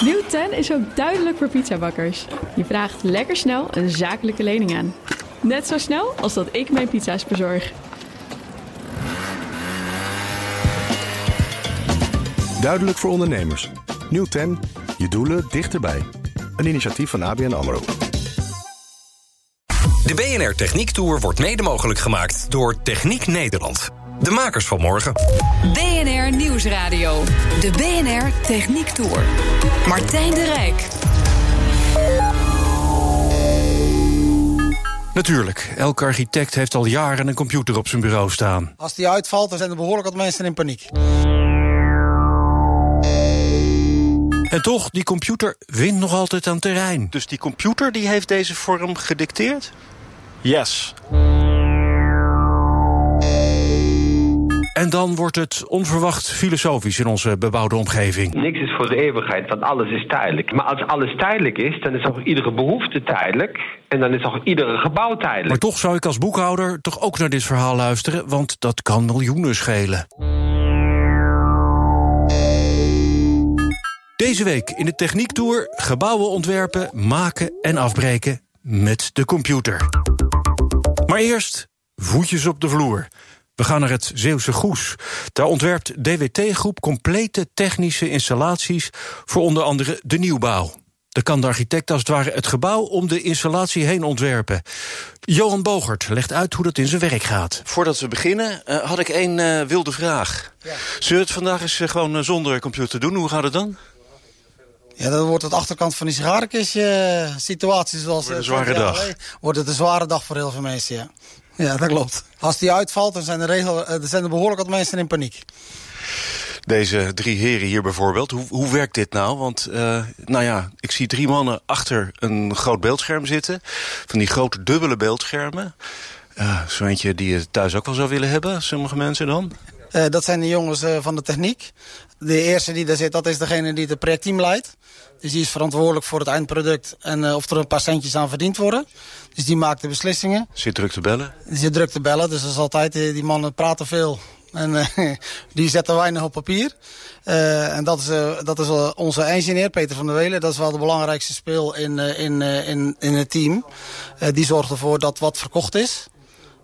Nieuw 10 is ook duidelijk voor pizzabakkers. Je vraagt lekker snel een zakelijke lening aan. Net zo snel als dat ik mijn pizza's bezorg. Duidelijk voor ondernemers. Nieuw 10. Je doelen dichterbij. Een initiatief van ABN AMRO. De BNR Techniek Tour wordt mede mogelijk gemaakt door Techniek Nederland. De makers van morgen. BNR Nieuwsradio. De BNR Techniek Tour. Martijn de Rijk. Natuurlijk, elke architect heeft al jaren een computer op zijn bureau staan. Als die uitvalt, dan zijn er behoorlijk wat mensen in paniek. En toch, die computer wint nog altijd aan terrein. Dus die computer die heeft deze vorm gedicteerd? Yes. En dan wordt het onverwacht filosofisch in onze bebouwde omgeving. Niks is voor de eeuwigheid, want alles is tijdelijk. Maar als alles tijdelijk is, dan is ook iedere behoefte tijdelijk. En dan is ook iedere gebouw tijdelijk. Maar toch zou ik als boekhouder toch ook naar dit verhaal luisteren, want dat kan miljoenen schelen. Deze week in de Techniektour gebouwen ontwerpen, maken en afbreken met de computer. Maar eerst voetjes op de vloer. We gaan naar het Zeeuwse Goes. Daar ontwerpt DWT Groep complete technische installaties voor onder andere de nieuwbouw. Daar kan de architect als het ware het gebouw om de installatie heen ontwerpen. Johan Bogert legt uit hoe dat in zijn werk gaat. Voordat we beginnen uh, had ik één uh, wilde vraag. Ja. Zullen we het vandaag eens uh, gewoon zonder computer doen? Hoe gaat het dan? Ja, dan wordt het achterkant van die sigarenkistje situatie zoals... Wordt een zware dag. Wordt het een zware dag voor heel veel mensen, ja. Ja, dat klopt. Als die uitvalt, dan zijn er, regel, er, zijn er behoorlijk wat mensen in paniek. Deze drie heren hier bijvoorbeeld, hoe, hoe werkt dit nou? Want, uh, nou ja, ik zie drie mannen achter een groot beeldscherm zitten. Van die grote dubbele beeldschermen. Uh, zo eentje die je thuis ook wel zou willen hebben, sommige mensen dan. Uh, dat zijn de jongens van de techniek. De eerste die daar zit, dat is degene die het projectteam leidt. Dus die is verantwoordelijk voor het eindproduct en uh, of er een paar centjes aan verdiend worden. Dus die maakt de beslissingen. Zit druk te bellen? Die zit druk te bellen, dus dat is altijd, die mannen praten veel. En uh, die zetten weinig op papier. Uh, en dat is, uh, dat is onze engineer, Peter van der Welen. Dat is wel de belangrijkste speel in, in, in, in het team. die zorgt ervoor dat wat verkocht is,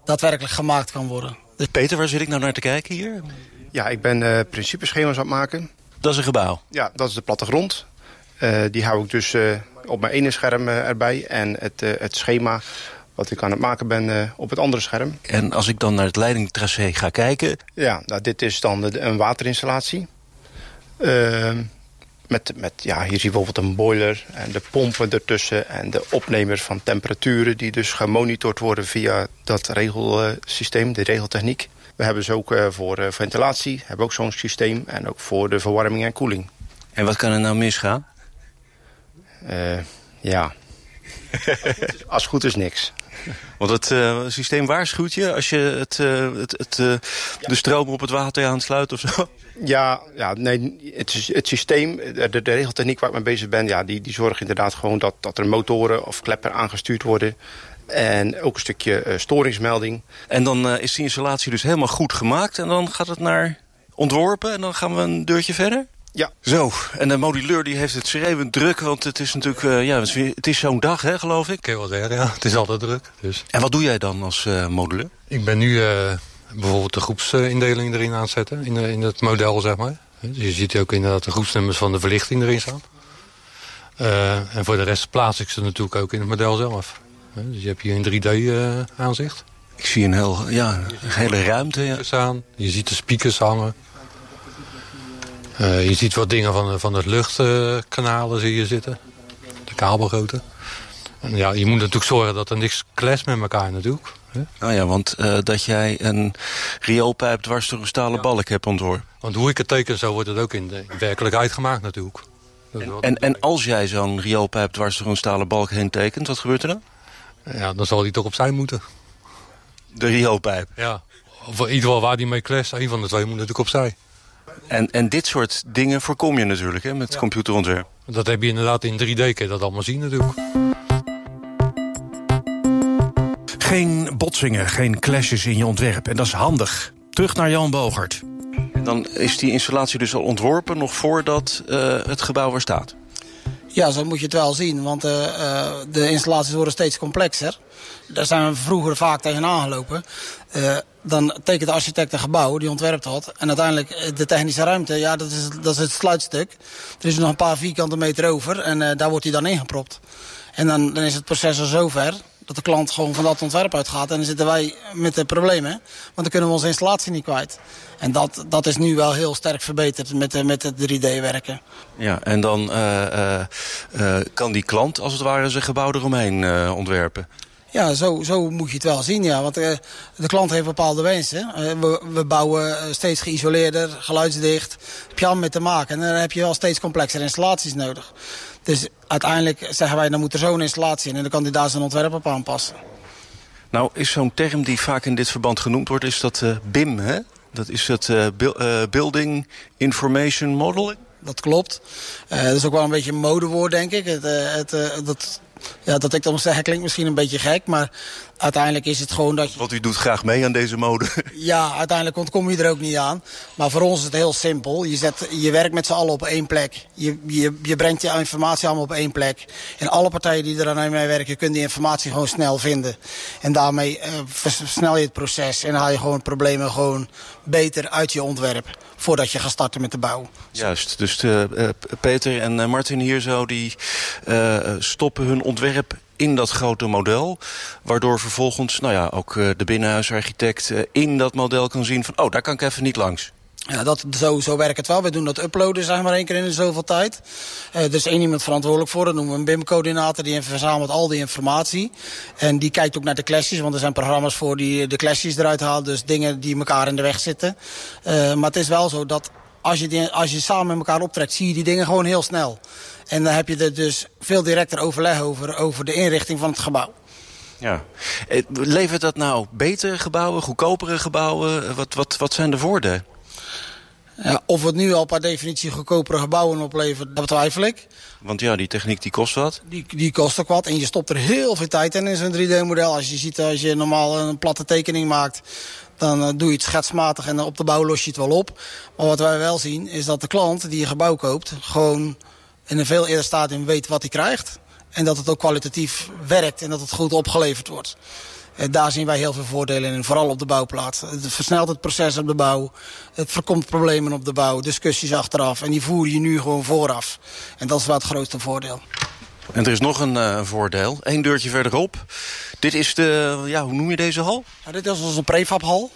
daadwerkelijk gemaakt kan worden. Dus... Peter, waar zit ik nou naar te kijken hier? Ja, ik ben principeschema's aan het maken. Dat is een gebouw? Ja, dat is de plattegrond. Uh, die hou ik dus uh, op mijn ene scherm uh, erbij. En het, het schema wat ik aan het maken ben op het andere scherm. En als ik dan naar het leidingtracé ga kijken... Ja, nou, dit is dan de, een waterinstallatie. Ehm, met, met, ja, hier zie je bijvoorbeeld een boiler en de pompen ertussen... en de opnemers van temperaturen die dus gemonitord worden... via dat regelsysteem, de regeltechniek. We hebben ze ook voor ventilatie, hebben ook zo'n systeem... en ook voor de verwarming en koeling. En wat kan er nou misgaan? Uh, ja. als het goed is niks. Want het uh, systeem waarschuwt je als je het, uh, het, het uh, ja. de stroom op het water aansluit of zo? Ja, ja nee, het, het systeem, de, de regeltechniek waar ik mee bezig ben... Ja, die, die zorgt inderdaad gewoon dat, dat er motoren of kleppen aangestuurd worden... En ook een stukje storingsmelding. En dan is die installatie dus helemaal goed gemaakt... en dan gaat het naar ontworpen en dan gaan we een deurtje verder? Ja. Zo, en de moduleur die heeft het schreeuwend druk, want het is natuurlijk, uh, ja, het is zo'n dag, hè, geloof ik? Ik kan wel zeggen, ja. Het is altijd druk. Dus. En wat doe jij dan als uh, moduleur? Ik ben nu uh, bijvoorbeeld de groepsindeling erin aan het zetten, in, in het model, zeg maar. Dus je ziet ook inderdaad de groepsnummers van de verlichting erin staan. en voor de rest plaats ik ze natuurlijk ook in het model zelf. Dus je hebt hier een 3D aanzicht. Ik zie een, heel, ja, een hele ruimte. Ja. Aan. Je ziet de speakers hangen. Uh, je ziet wat dingen van, van het luchtkanalen zie je zitten. De kabelgrootte. En ja, je moet natuurlijk zorgen dat er niks clasht met elkaar natuurlijk. Nou ja, want uh, dat jij een rioolpijp dwars door een stalen ja. balk hebt ontworpen. Want hoe ik het teken, zo wordt het ook in de werkelijkheid gemaakt natuurlijk. En, en, en, als jij zo'n rioolpijp dwars door een stalen balk heen tekent, wat gebeurt er dan? Ja, dan zal die toch opzij moeten. De rioolpijp? Ja, of in ieder geval waar die mee clasht, een van de twee moet natuurlijk opzij. En, en dit soort dingen voorkom je natuurlijk hè, met ja. computerontwerp. Dat heb je inderdaad in 3D, kun je dat allemaal zien natuurlijk. Geen botsingen, geen clashes in je ontwerp. En dat is handig. Terug naar Jan Bogert. Dan is die installatie dus al ontworpen nog voordat uh, het gebouw er staat? Ja, zo moet je het wel zien, want uh, uh, de installaties worden steeds complexer. Daar zijn we vroeger vaak tegenaan gelopen. Uh, dan tekent de architect een gebouw, die ontwerpt dat. En uiteindelijk de technische ruimte, ja, dat is, dat is het sluitstuk. Er is nog een paar vierkante meter over en daar wordt hij dan ingepropt. En dan, dan is het proces al zover dat de klant gewoon van dat ontwerp uitgaat. En dan zitten wij met de problemen. Want dan kunnen we onze installatie niet kwijt. En dat, dat is nu wel heel sterk verbeterd met, met het 3D-werken. Ja, en dan kan die klant als het ware zijn gebouw eromheen ontwerpen? Ja, zo, zo moet je het wel zien, ja. Want uh, de klant heeft bepaalde wensen. Uh, we, we, bouwen steeds geïsoleerder, geluidsdicht. Heb je allemaal mee te maken. En dan heb je wel steeds complexere installaties nodig. Dus uiteindelijk zeggen wij, dan moet er zo'n installatie in. En dan kan hij daar zijn ontwerp op aanpassen. Nou, is zo'n term die vaak in dit verband genoemd wordt, is dat uh, BIM, hè? Dat is het Building Information Modeling? Dat klopt. dat is ook wel een beetje een modewoord, denk ik. Het, het, dat ja, dat ik dan zeggen klinkt misschien een beetje gek, maar uiteindelijk is het gewoon dat je... Want u doet graag mee aan deze mode. Ja, uiteindelijk ontkom je er ook niet aan. Maar voor ons is het heel simpel. Je, zet, je werkt met z'n allen op één plek. Je, je, je brengt je informatie allemaal op één plek. En alle partijen die er aan mee werken, kunnen die informatie gewoon snel vinden. En daarmee uh, versnel je het proces en haal je gewoon problemen gewoon beter uit je ontwerp. Voordat je gaat starten met de bouw. Juist, dus de, uh, Peter en uh, Martin hier zo, die stoppen hun ontwerp in dat grote model. Waardoor vervolgens nou ja, ook de binnenhuisarchitect in dat model kan zien van... oh, daar kan ik even niet langs. Ja, dat, zo, zo werkt het wel. We doen dat uploaden zeg maar één keer in zoveel tijd. Uh, er is één iemand verantwoordelijk voor. Dat noemen we een BIM-coördinator. Die verzamelt al die informatie. En die kijkt ook naar de clashes. Want er zijn programma's voor die de clashes eruit halen. Dus dingen die elkaar in de weg zitten. Uh, maar het is wel zo dat als je, die, als je samen met elkaar optrekt... zie je die dingen gewoon heel snel. En dan heb je er dus veel directer overleg over, over de inrichting van het gebouw. Ja. Levert dat nou betere gebouwen, goedkopere gebouwen? Wat, wat, wat zijn de voordelen? Ja, of het nu al per definitie goedkopere gebouwen oplevert, dat betwijfel ik. Want ja, die techniek die kost wat. Die, die kost ook wat en je stopt er heel veel tijd in in zo'n 3D-model. Als je ziet, als je normaal een platte tekening maakt... dan uh, doe je het schetsmatig en op de bouw los je het wel op. Maar wat wij wel zien, is dat de klant die een gebouw koopt... gewoon in een veel eerder stadium weet wat hij krijgt. En dat het ook kwalitatief werkt en dat het goed opgeleverd wordt. En daar zien wij heel veel voordelen in, vooral op de bouwplaats. Het versnelt het proces op de bouw. Het voorkomt problemen op de bouw, discussies achteraf. En die voer je nu gewoon vooraf. En dat is wel het grootste voordeel. En er is nog een uh, voordeel. Eén deurtje verderop. Dit is de, ja, hoe noem je deze hal? Dit is onze prefabhal.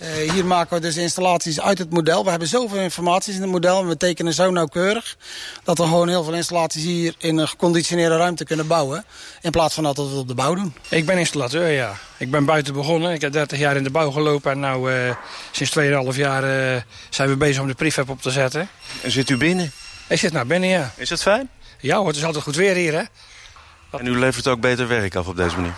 Uh, hier maken we dus installaties uit het model. We hebben zoveel informaties in het model en we tekenen zo nauwkeurig... dat we gewoon heel veel installaties hier in een geconditioneerde ruimte kunnen bouwen... in plaats van dat we het op de bouw doen. Ik ben installateur, ja. Ik ben buiten begonnen. Ik heb 30 jaar in de bouw gelopen en nou, uh, sinds 2,5 jaar uh, zijn we bezig om de prefab op te zetten. En zit u binnen? Ik zit nou binnen, ja. Is het fijn? Ja hoor, het is altijd goed weer hier, hè. En u levert ook beter werk af op deze manier?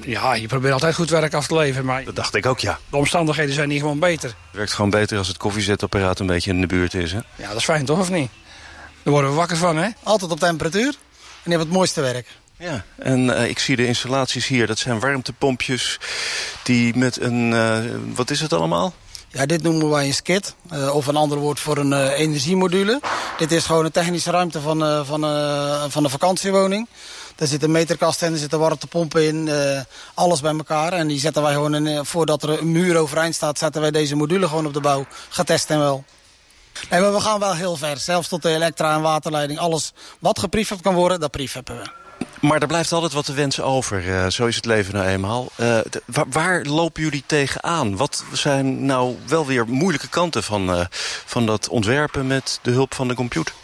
Ja, je probeert altijd goed werk af te leveren, maar... Dat dacht ik ook, ja. De omstandigheden zijn niet gewoon beter. Het werkt gewoon beter als het koffiezetapparaat een beetje in de buurt is, hè? Ja, dat is fijn, toch, of niet? Daar worden we wakker van, hè? Altijd op temperatuur. En je hebt het mooiste werk. Ja, en uh, ik zie de installaties hier. Dat zijn warmtepompjes die met een... Uh, wat is het allemaal? Ja, dit noemen wij een skit. Uh, of een ander woord voor een energiemodule. Dit is gewoon een technische ruimte van, van, van een vakantiewoning. Er zitten meterkasten in, er zitten warmtepompen in, uh, alles bij elkaar. En die zetten wij gewoon, in, voordat er een muur overeind staat, zetten wij deze module gewoon op de bouw. Getest en wel. Nee, maar we gaan wel heel ver. Zelfs tot de elektra- en waterleiding. Alles wat geprefab kan worden, dat prefaben we. Maar er blijft altijd wat te wensen over. Uh, zo is het leven nou eenmaal. Waar, lopen jullie tegenaan? Wat zijn nou wel weer moeilijke kanten van, van dat ontwerpen met de hulp van de computer?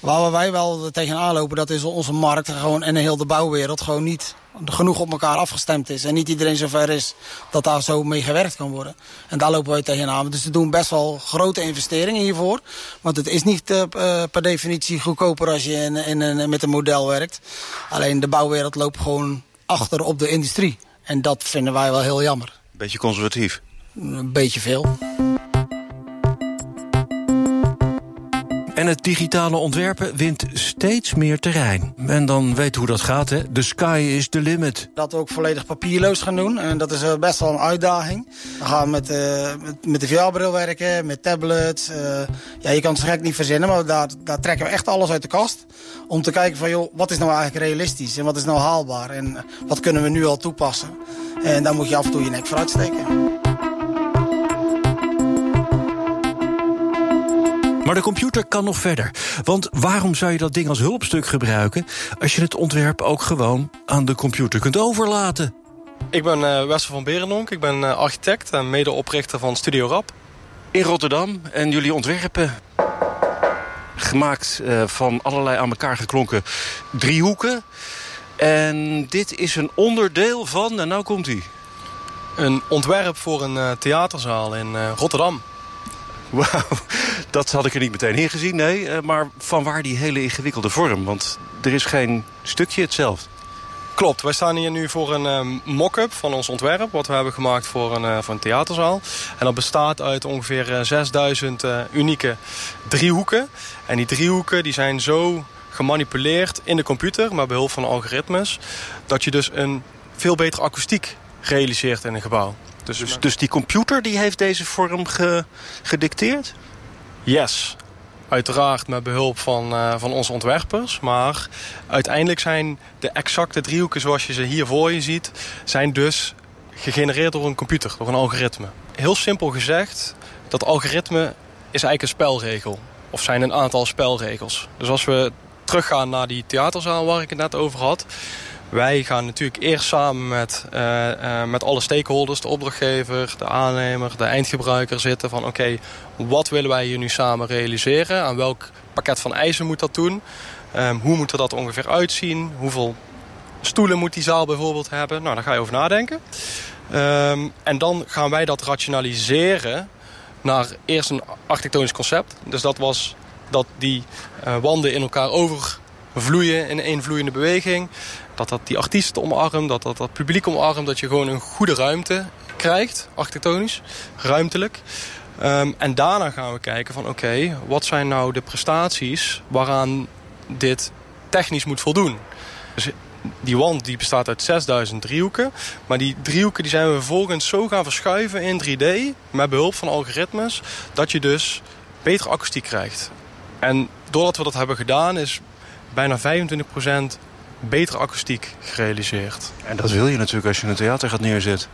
Waar wij wel tegenaan lopen, dat is onze markt gewoon en heel de bouwwereld gewoon niet genoeg op elkaar afgestemd is. En niet iedereen zover is dat daar zo mee gewerkt kan worden. En daar lopen wij tegenaan. Dus we doen best wel grote investeringen hiervoor. Want het is niet uh, per definitie goedkoper als je in, in, in, met een model werkt. Alleen de bouwwereld loopt gewoon achter op de industrie. En dat vinden wij wel heel jammer. Beetje conservatief? Een beetje veel. En het digitale ontwerpen wint steeds meer terrein. En dan weet hoe dat gaat, hè? The sky is the limit. Dat we ook volledig papierloos gaan doen. En dat is eh, best wel een uitdaging. We gaan met, uh, met, met de VR-bril werken, met tablets. Uh, ja, je kan het gek niet verzinnen, maar daar, daar trekken we echt alles uit de kast. Om te kijken van, joh, wat is nou eigenlijk realistisch en wat is nou haalbaar? En wat kunnen we nu al toepassen? En daar moet je af en toe je nek voor uitsteken. Maar de computer kan nog verder. Want waarom zou je dat ding als hulpstuk gebruiken... als je het ontwerp ook gewoon aan de computer kunt overlaten? Ik ben uh, Wessel van Berendonk. Ik ben uh, architect en medeoprichter van Studio Rap. In Rotterdam. En jullie ontwerpen gemaakt uh, van allerlei aan elkaar geklonken driehoeken. En dit is een onderdeel van, en nou komt hij. Een ontwerp voor een theaterzaal in Rotterdam. Wauw, dat had ik er niet meteen in gezien, nee. Uh, maar van waar die hele ingewikkelde vorm? Want er is geen stukje hetzelfde. Klopt, wij staan hier nu voor een uh, mock-up van ons ontwerp... wat we hebben gemaakt voor een, uh, voor een theaterzaal. En dat bestaat uit ongeveer 6000 unieke driehoeken. En die driehoeken die zijn zo gemanipuleerd in de computer... met behulp van algoritmes... dat je dus een veel betere akoestiek realiseert in een gebouw. Dus, dus, dus die computer die heeft deze vorm ge, gedicteerd? Yes. Uiteraard met behulp van, uh, van onze ontwerpers. Maar uiteindelijk zijn de exacte driehoeken zoals je ze hier voor je ziet... zijn dus gegenereerd door een computer, door een algoritme. Heel simpel gezegd, dat algoritme is eigenlijk een spelregel. Of zijn een aantal spelregels. Dus als we teruggaan naar die theaterzaal waar ik het net over had... Wij gaan natuurlijk eerst samen met, uh, uh, met alle stakeholders, de opdrachtgever, de aannemer, de eindgebruiker zitten van oké, wat willen wij hier nu samen realiseren? Aan welk pakket van eisen moet dat doen? Um, hoe moet er dat ongeveer uitzien? Hoeveel stoelen moet die zaal bijvoorbeeld hebben? Nou, daar ga je over nadenken. Um, en dan gaan wij dat rationaliseren naar eerst een architectonisch concept. Dus dat was dat die uh, wanden in elkaar overvloeien in één vloeiende beweging dat dat die artiesten omarmt, dat dat, dat publiek omarmt... dat je gewoon een goede ruimte krijgt, architectonisch, ruimtelijk. Um, en daarna gaan we kijken van oké, wat zijn nou de prestaties... waaraan dit technisch moet voldoen. Dus die wand die bestaat uit 6000 driehoeken. Maar die driehoeken die zijn we vervolgens zo gaan verschuiven in 3D... met behulp van algoritmes, dat je dus betere akoestiek krijgt. En doordat we dat hebben gedaan is bijna 25% betere akoestiek gerealiseerd. En dat wil je natuurlijk als je een theater gaat neerzetten.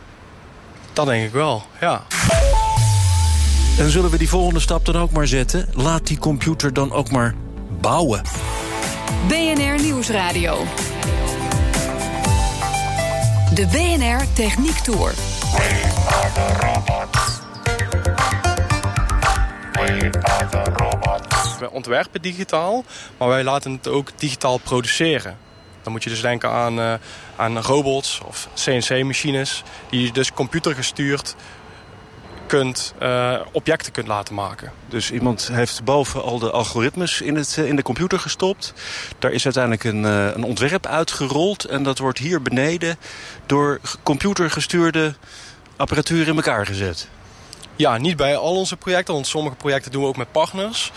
Dat denk ik wel, ja. En zullen we die volgende stap dan ook maar zetten? Laat die computer dan ook maar bouwen. BNR Nieuwsradio. De BNR Techniek Tour. We ontwerpen digitaal, maar wij laten het ook digitaal produceren. Dan moet je dus denken aan, uh, aan robots of CNC-machines... die je dus computergestuurd kunt, uh, objecten kunt laten maken. Dus iemand heeft boven al de algoritmes in, het, in de computer gestopt. Daar is uiteindelijk een, een ontwerp uitgerold. En dat wordt hier beneden door computergestuurde apparatuur in elkaar gezet. Ja, niet bij al onze projecten, want sommige projecten doen we ook met partners.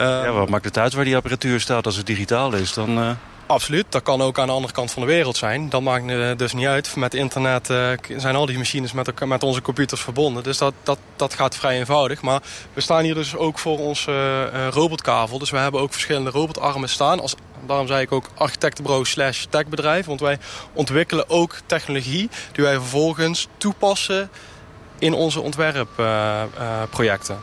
Uh, ja, wat maakt het uit waar die apparatuur staat als het digitaal is? Dan, Absoluut, dat kan ook aan de andere kant van de wereld zijn. Dat maakt dus niet uit. Met internet uh, zijn al die machines met, met onze computers verbonden. Dus dat, dat, dat gaat vrij eenvoudig. Maar we staan hier dus ook voor onze uh, robotkavel. Dus we hebben ook verschillende robotarmen staan. Als, daarom zei ik ook architectenbureau slash techbedrijf. Want wij ontwikkelen ook technologie die wij vervolgens toepassen in onze ontwerpprojecten.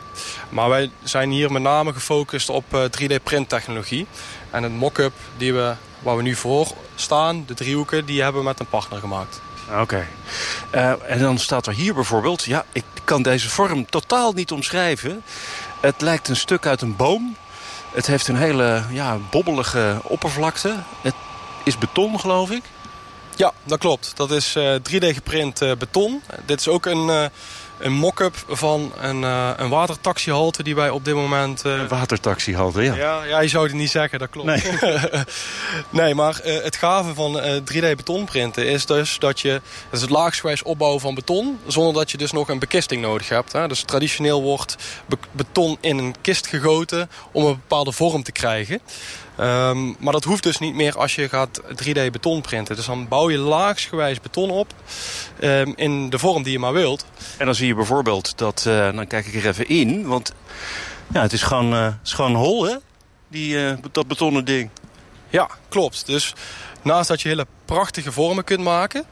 Maar wij zijn hier met name gefocust op 3D-printtechnologie. En het mock-up die we waar we nu voor staan, de driehoeken, die hebben we met een partner gemaakt. Oké. Okay. Uh, en dan staat er hier bijvoorbeeld... ja, ik kan deze vorm totaal niet omschrijven. Het lijkt een stuk uit een boom. Het heeft een hele ja, bobbelige oppervlakte. Het is beton, geloof ik. Ja, dat klopt. Dat is uh, 3D geprint uh, beton. Dit is ook een, een mock-up van een, uh, een watertaxihalte die wij op dit moment... Uh... Een watertaxihalte, ja. ja. Ja, je zou het niet zeggen, dat klopt. Nee, nee maar uh, het gave van 3D betonprinten is dus dat je... Dat is het laagsgewijs opbouwen van beton... zonder dat je dus nog een bekisting nodig hebt. Hè. Dus traditioneel wordt be beton in een kist gegoten om een bepaalde vorm te krijgen. Um, maar dat hoeft dus niet meer als je gaat 3D beton printen. Dus dan bouw je laagsgewijs beton op um, in de vorm die je maar wilt. En dan zie je bijvoorbeeld dat, uh, dan kijk ik er even in, want ja, het is gewoon, uh, het is gewoon hol hè, Die, uh, dat betonnen ding. Ja, klopt. Dus naast dat je hele prachtige vormen kunt maken,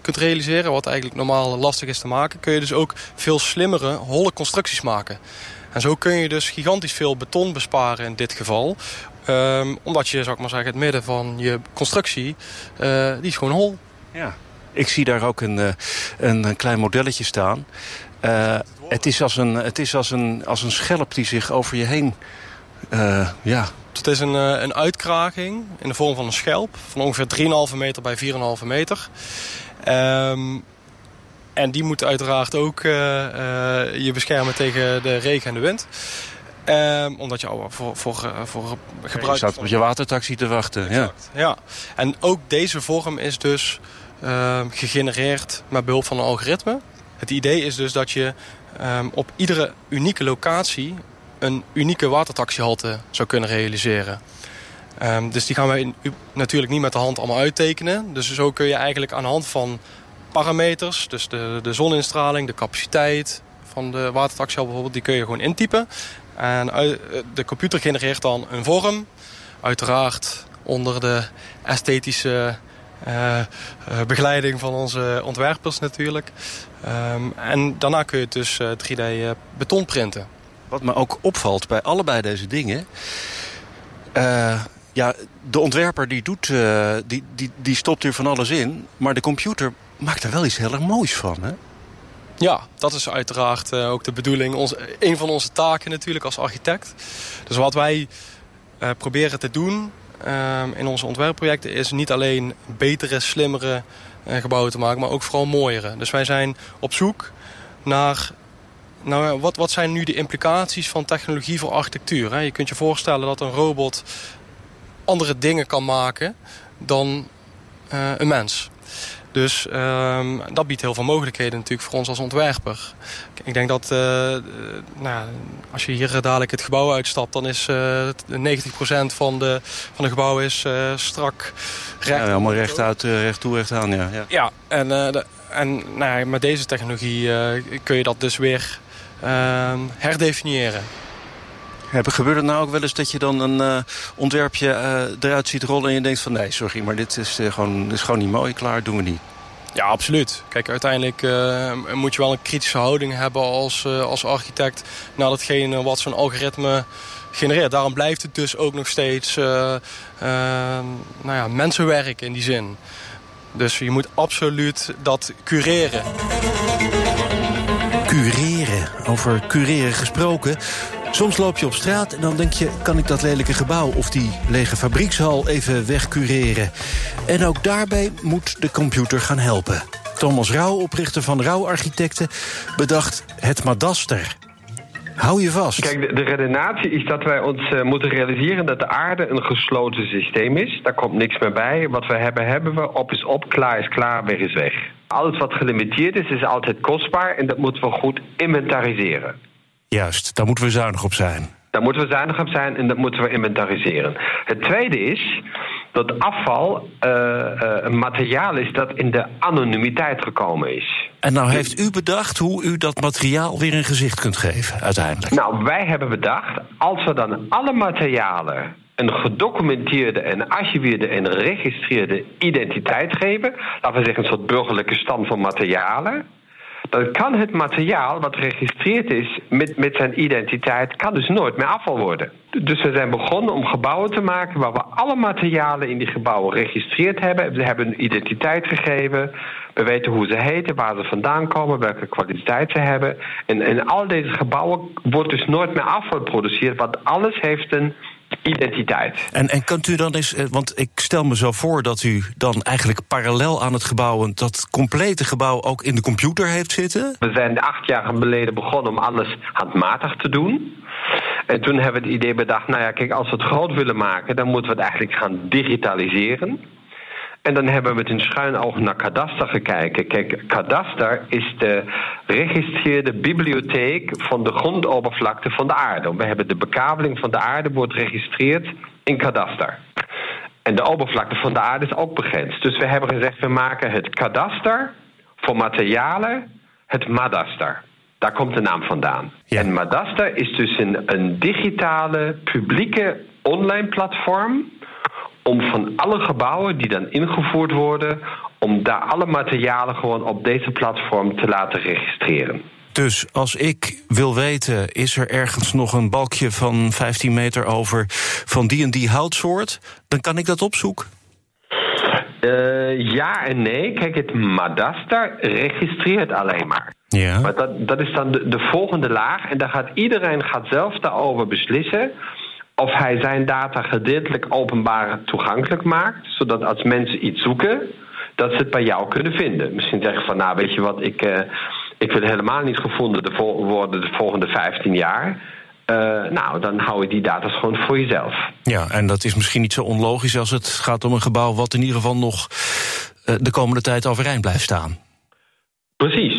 kunt realiseren, wat eigenlijk normaal lastig is te maken, kun je dus ook veel slimmere, holle constructies maken. En zo kun je dus gigantisch veel beton besparen in dit geval. Um, omdat je, zou ik maar zeggen, het midden van je constructie, uh, die is gewoon hol. Ja. Ik zie daar ook een, uh, een, een, klein modelletje staan. Uh, het is, als een, het is als, een, als een schelp die zich over je heen... ja. Het is een, een uitkraging in de vorm van een schelp... van ongeveer 3,5 meter bij 4,5 meter. Um, en die moet uiteraard ook je beschermen tegen de regen en de wind. Um, omdat je al voor, voor, voor gebruik... Je staat op je watertaxi te wachten. Exact, ja. ja. En ook deze vorm is dus uh, gegenereerd met behulp van een algoritme. Het idee is dus dat je um, op iedere unieke locatie... een unieke watertaxihalte zou kunnen realiseren. Um, dus die gaan wij natuurlijk niet met de hand allemaal uittekenen. Dus zo kun je eigenlijk aan de hand van parameters... dus de, de zoninstraling, de capaciteit van de watertaxihalte bijvoorbeeld... die kun je gewoon intypen. En de computer genereert dan een vorm. Uiteraard onder de esthetische begeleiding van onze ontwerpers natuurlijk. Um, en daarna kun je het dus 3D uh, beton printen. Wat me ook opvalt bij allebei deze dingen... Ja, de ontwerper die, doet, die, die, die stopt hier van alles in... maar de computer maakt er wel iets heel erg moois van, hè? Ja, dat is uiteraard uh, ook de bedoeling. Ons, een van onze taken natuurlijk als architect. Dus wat wij uh, proberen te doen in onze ontwerpprojecten... is niet alleen betere, slimmere gebouwen te maken... maar ook vooral mooiere. Dus wij zijn op zoek naar... Nou, wat, wat zijn nu de implicaties van technologie voor architectuur? Je kunt je voorstellen dat een robot andere dingen kan maken dan een mens. Dus um, dat biedt heel veel mogelijkheden natuurlijk voor ons als ontwerper. Ik denk dat uh, nou, als je hier dadelijk het gebouw uitstapt... dan is uh, 90% van de, van de gebouw is uh, strak recht. Ja, allemaal recht, uit, recht toe, recht aan. Ja, ja. ja en, de, en nou, met deze technologie kun je dat dus weer ehm, Gebeurt het nou ook wel eens dat je dan een uh, ontwerpje uh, eruit ziet rollen... en je denkt van nee, sorry, maar dit is, uh, gewoon, is gewoon niet mooi, klaar, doen we niet? Ja, absoluut. Kijk, uiteindelijk moet je wel een kritische houding hebben als, als architect... naar datgene wat zo'n algoritme genereert. Daarom blijft het dus ook nog steeds nou ja, mensenwerk in die zin. Dus je moet absoluut dat cureren. Cureren. Over cureren gesproken... Soms loop je op straat en dan denk je... kan ik dat lelijke gebouw of die lege fabriekshal even wegcureren? En ook daarbij moet de computer gaan helpen. Thomas Rauw, oprichter van Rauw Architecten, bedacht het Madaster. Hou je vast. Kijk, de, de redenatie is dat wij ons uh, moeten realiseren dat de aarde een gesloten systeem is. Daar komt niks meer bij. Wat we hebben, hebben we. Op is op, klaar is klaar, weg is weg. Alles wat gelimiteerd is, is altijd kostbaar en dat moeten we goed inventariseren. Juist, daar moeten we zuinig op zijn. Daar moeten we zuinig op zijn en dat moeten we inventariseren. Het tweede is dat afval uh, uh, een materiaal is dat in de anonimiteit gekomen is. En nou heeft u bedacht hoe u dat materiaal weer een gezicht kunt geven, uiteindelijk? Nou, wij hebben bedacht, als we dan alle materialen een gedocumenteerde en archiveerde en geregistreerde identiteit geven, laten we zeggen een soort burgerlijke stand van materialen dan kan het materiaal wat geregistreerd is met, met zijn identiteit, kan dus nooit meer afval worden. Dus we zijn begonnen om gebouwen te maken waar we alle materialen in die gebouwen geregistreerd hebben. We hebben een identiteit gegeven. We weten hoe ze heten, waar ze vandaan komen, welke kwaliteit ze hebben. En in al deze gebouwen wordt dus nooit meer afval geproduceerd, want alles heeft een identiteit. En, en kunt u dan eens, eh, want ik stel me zo voor dat u dan eigenlijk parallel aan het gebouw, dat complete gebouw ook in de computer heeft zitten? We zijn acht jaar geleden begonnen om alles handmatig te doen. En toen hebben we het idee bedacht, nou ja, kijk, als we het groot willen maken, dan moeten we het eigenlijk gaan digitaliseren. En dan hebben we met een schuin oog naar kadaster gekeken. Kijk, kadaster is de registreerde bibliotheek van de grondoppervlakte van de aarde. We hebben de bekabeling van de aarde wordt geregistreerd in kadaster. En de oppervlakte van de aarde is ook begrensd. Dus we hebben gezegd, we maken het kadaster voor materialen het madaster. Daar komt de naam vandaan. En Madaster is dus een, een digitale, publieke online platform om van alle gebouwen die dan ingevoerd worden, om daar alle materialen gewoon op deze platform te laten registreren. Dus als ik wil weten, is er ergens nog een balkje van 15 meter over van die en die houtsoort, dan kan ik dat opzoeken? Uh, ja en nee. Kijk, het Madaster registreert alleen maar. Ja. Maar dat, dat is dan de, de volgende laag. En daar gaat iedereen gaat zelf daarover beslissen of hij zijn data gedeeltelijk openbaar toegankelijk maakt, zodat als mensen iets zoeken, dat ze het bij jou kunnen vinden. Misschien zeggen van, nou weet je wat, ik, uh, ik wil helemaal niet gevonden de worden de volgende 15 jaar. Uh, nou, dan hou je die data gewoon voor jezelf. Ja, en dat is misschien niet zo onlogisch als het gaat om een gebouw wat in ieder geval nog uh, de komende tijd overeind blijft staan. Precies.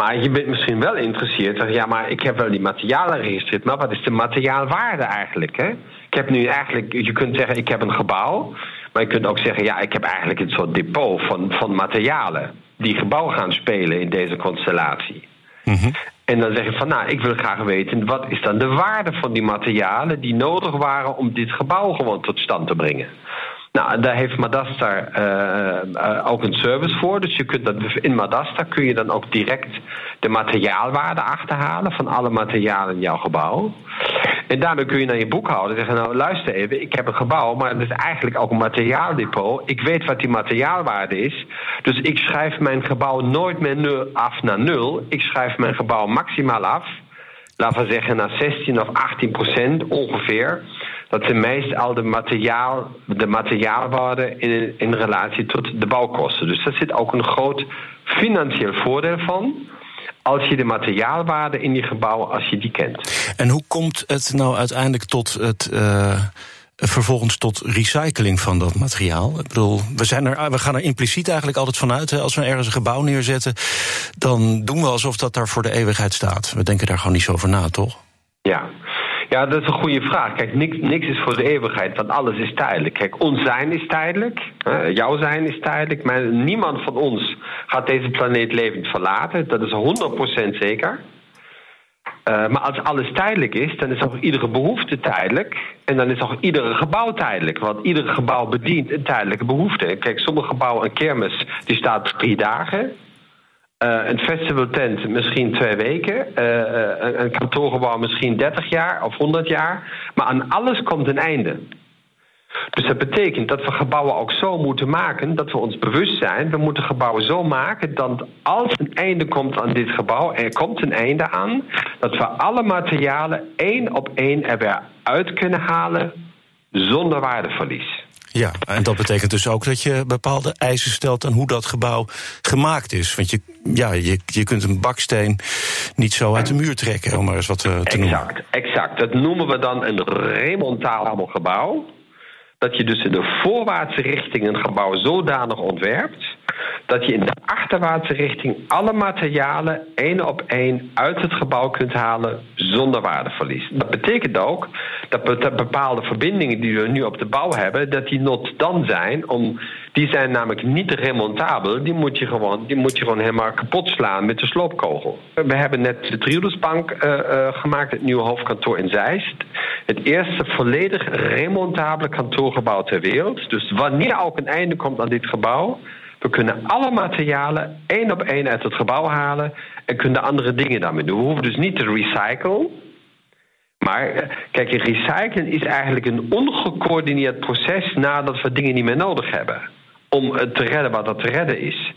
Maar je bent misschien wel geïnteresseerd. Ja, maar ik heb wel die materialen geregistreerd. Maar wat is de materiaalwaarde eigenlijk? Hè? Ik heb nu eigenlijk, je kunt zeggen, ik heb een gebouw. Maar je kunt ook zeggen, ja, ik heb eigenlijk een soort depot van, van materialen. Die gebouw gaan spelen in deze constellatie. Mhm. En dan zeg je van, nou, ik wil graag weten, wat is dan de waarde van die materialen die nodig waren om dit gebouw gewoon tot stand te brengen? Nou, daar heeft Madastar uh, uh, ook een service voor. Dus je kunt dat, in Madastar kun je dan ook direct de materiaalwaarde achterhalen van alle materialen in jouw gebouw. En daarmee kun je naar je boekhouder zeggen: Nou, luister even, ik heb een gebouw, maar het is eigenlijk ook een materiaaldepot. Ik weet wat die materiaalwaarde is. Dus ik schrijf mijn gebouw nooit meer nul af naar nul. Ik schrijf mijn gebouw maximaal af. Laten we zeggen naar 16 of 18 procent ongeveer dat zijn meest al de, materiaal, de materiaalwaarde in, in relatie tot de bouwkosten. Dus daar zit ook een groot financieel voordeel van als je de materiaalwaarde in je gebouwen, als je die kent. En hoe komt het nou uiteindelijk tot het. Uh, vervolgens tot recycling van dat materiaal. Ik bedoel, we, zijn er, we gaan er impliciet eigenlijk altijd vanuit. Als we ergens een gebouw neerzetten, dan doen we alsof dat daar voor de eeuwigheid staat. We denken daar gewoon niet zo over na, toch? Ja, ja, dat is een goede vraag. Kijk, niks, niks is voor de eeuwigheid, want alles is tijdelijk. Kijk, ons zijn is tijdelijk, jouw zijn is tijdelijk, maar niemand van ons gaat deze planeet levend verlaten. Dat is 100% zeker. Uh, maar als alles tijdelijk is, dan is ook iedere behoefte tijdelijk. En dan is ook iedere gebouw tijdelijk. Want ieder gebouw bedient een tijdelijke behoefte. Kijk, sommige gebouwen, een kermis, die staat drie dagen. Uh, een festivaltent misschien twee weken. Uh, een, een kantoorgebouw misschien 30 jaar of 100 jaar. Maar aan alles komt een einde. Dus dat betekent dat we gebouwen ook zo moeten maken dat we ons bewust zijn. We moeten gebouwen zo maken dat als een einde komt aan dit gebouw, er komt een einde aan, dat we alle materialen één op één er weer uit kunnen halen zonder waardeverlies. Ja, en dat betekent dus ook dat je bepaalde eisen stelt aan hoe dat gebouw gemaakt is. Want je, ja, je, je kunt een baksteen niet zo uit de muur trekken, om maar eens wat uh, te noemen. Exact, exact. Dat noemen we dan een remontabel gebouw. Dat je dus in de voorwaartse richting een gebouw zodanig ontwerpt dat je in de achterwaartse richting alle materialen één op één uit het gebouw kunt halen zonder waardeverlies. Dat betekent ook dat bepaalde verbindingen die we nu op de bouw hebben, dat die not dan zijn om die zijn namelijk niet remontabel. Die moet je gewoon, die moet je gewoon helemaal kapot slaan met de sloopkogel. We hebben net de Triodosbank uh, gemaakt, het nieuwe hoofdkantoor in Zeist. Het eerste volledig remontabele kantoorgebouw ter wereld. Dus wanneer ook een einde komt aan dit gebouw, we kunnen alle materialen één op één uit het gebouw halen en kunnen andere dingen daarmee doen. We hoeven dus niet te recyclen. Maar kijk, recyclen is eigenlijk een ongecoördineerd proces nadat we dingen niet meer nodig hebben. Om te redden wat er te redden is.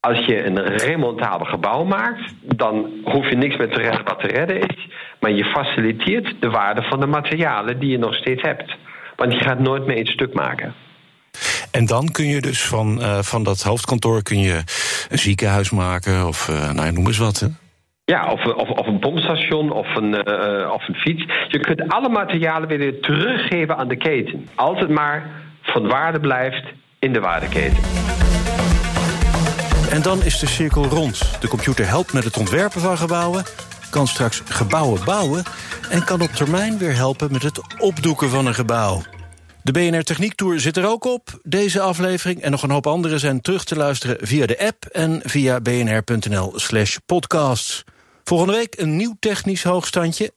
Als je een remontabel gebouw maakt, dan hoef je niks meer te redden wat te redden is. Maar je faciliteert de waarde van de materialen die je nog steeds hebt. Want je gaat nooit meer iets stuk maken. En dan kun je dus van, uh, van dat hoofdkantoor kun je een ziekenhuis maken of uh, nou, noem eens wat. Hè? Ja, of, of, of een pompstation of een, uh, of een fiets. Je kunt alle materialen weer teruggeven aan de keten. Als het maar van waarde blijft in de waardeketen. En dan is de cirkel rond. De computer helpt met het ontwerpen van gebouwen, kan straks gebouwen bouwen en kan op termijn weer helpen met het opdoeken van een gebouw. De BNR Techniek Tour zit er ook op. Deze aflevering en nog een hoop andere zijn terug te luisteren via de app en via bnr.nl/slash podcasts. Volgende week een nieuw technisch hoogstandje.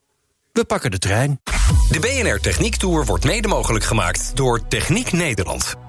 We pakken de trein. De BNR Techniek Tour wordt mede mogelijk gemaakt door Techniek Nederland.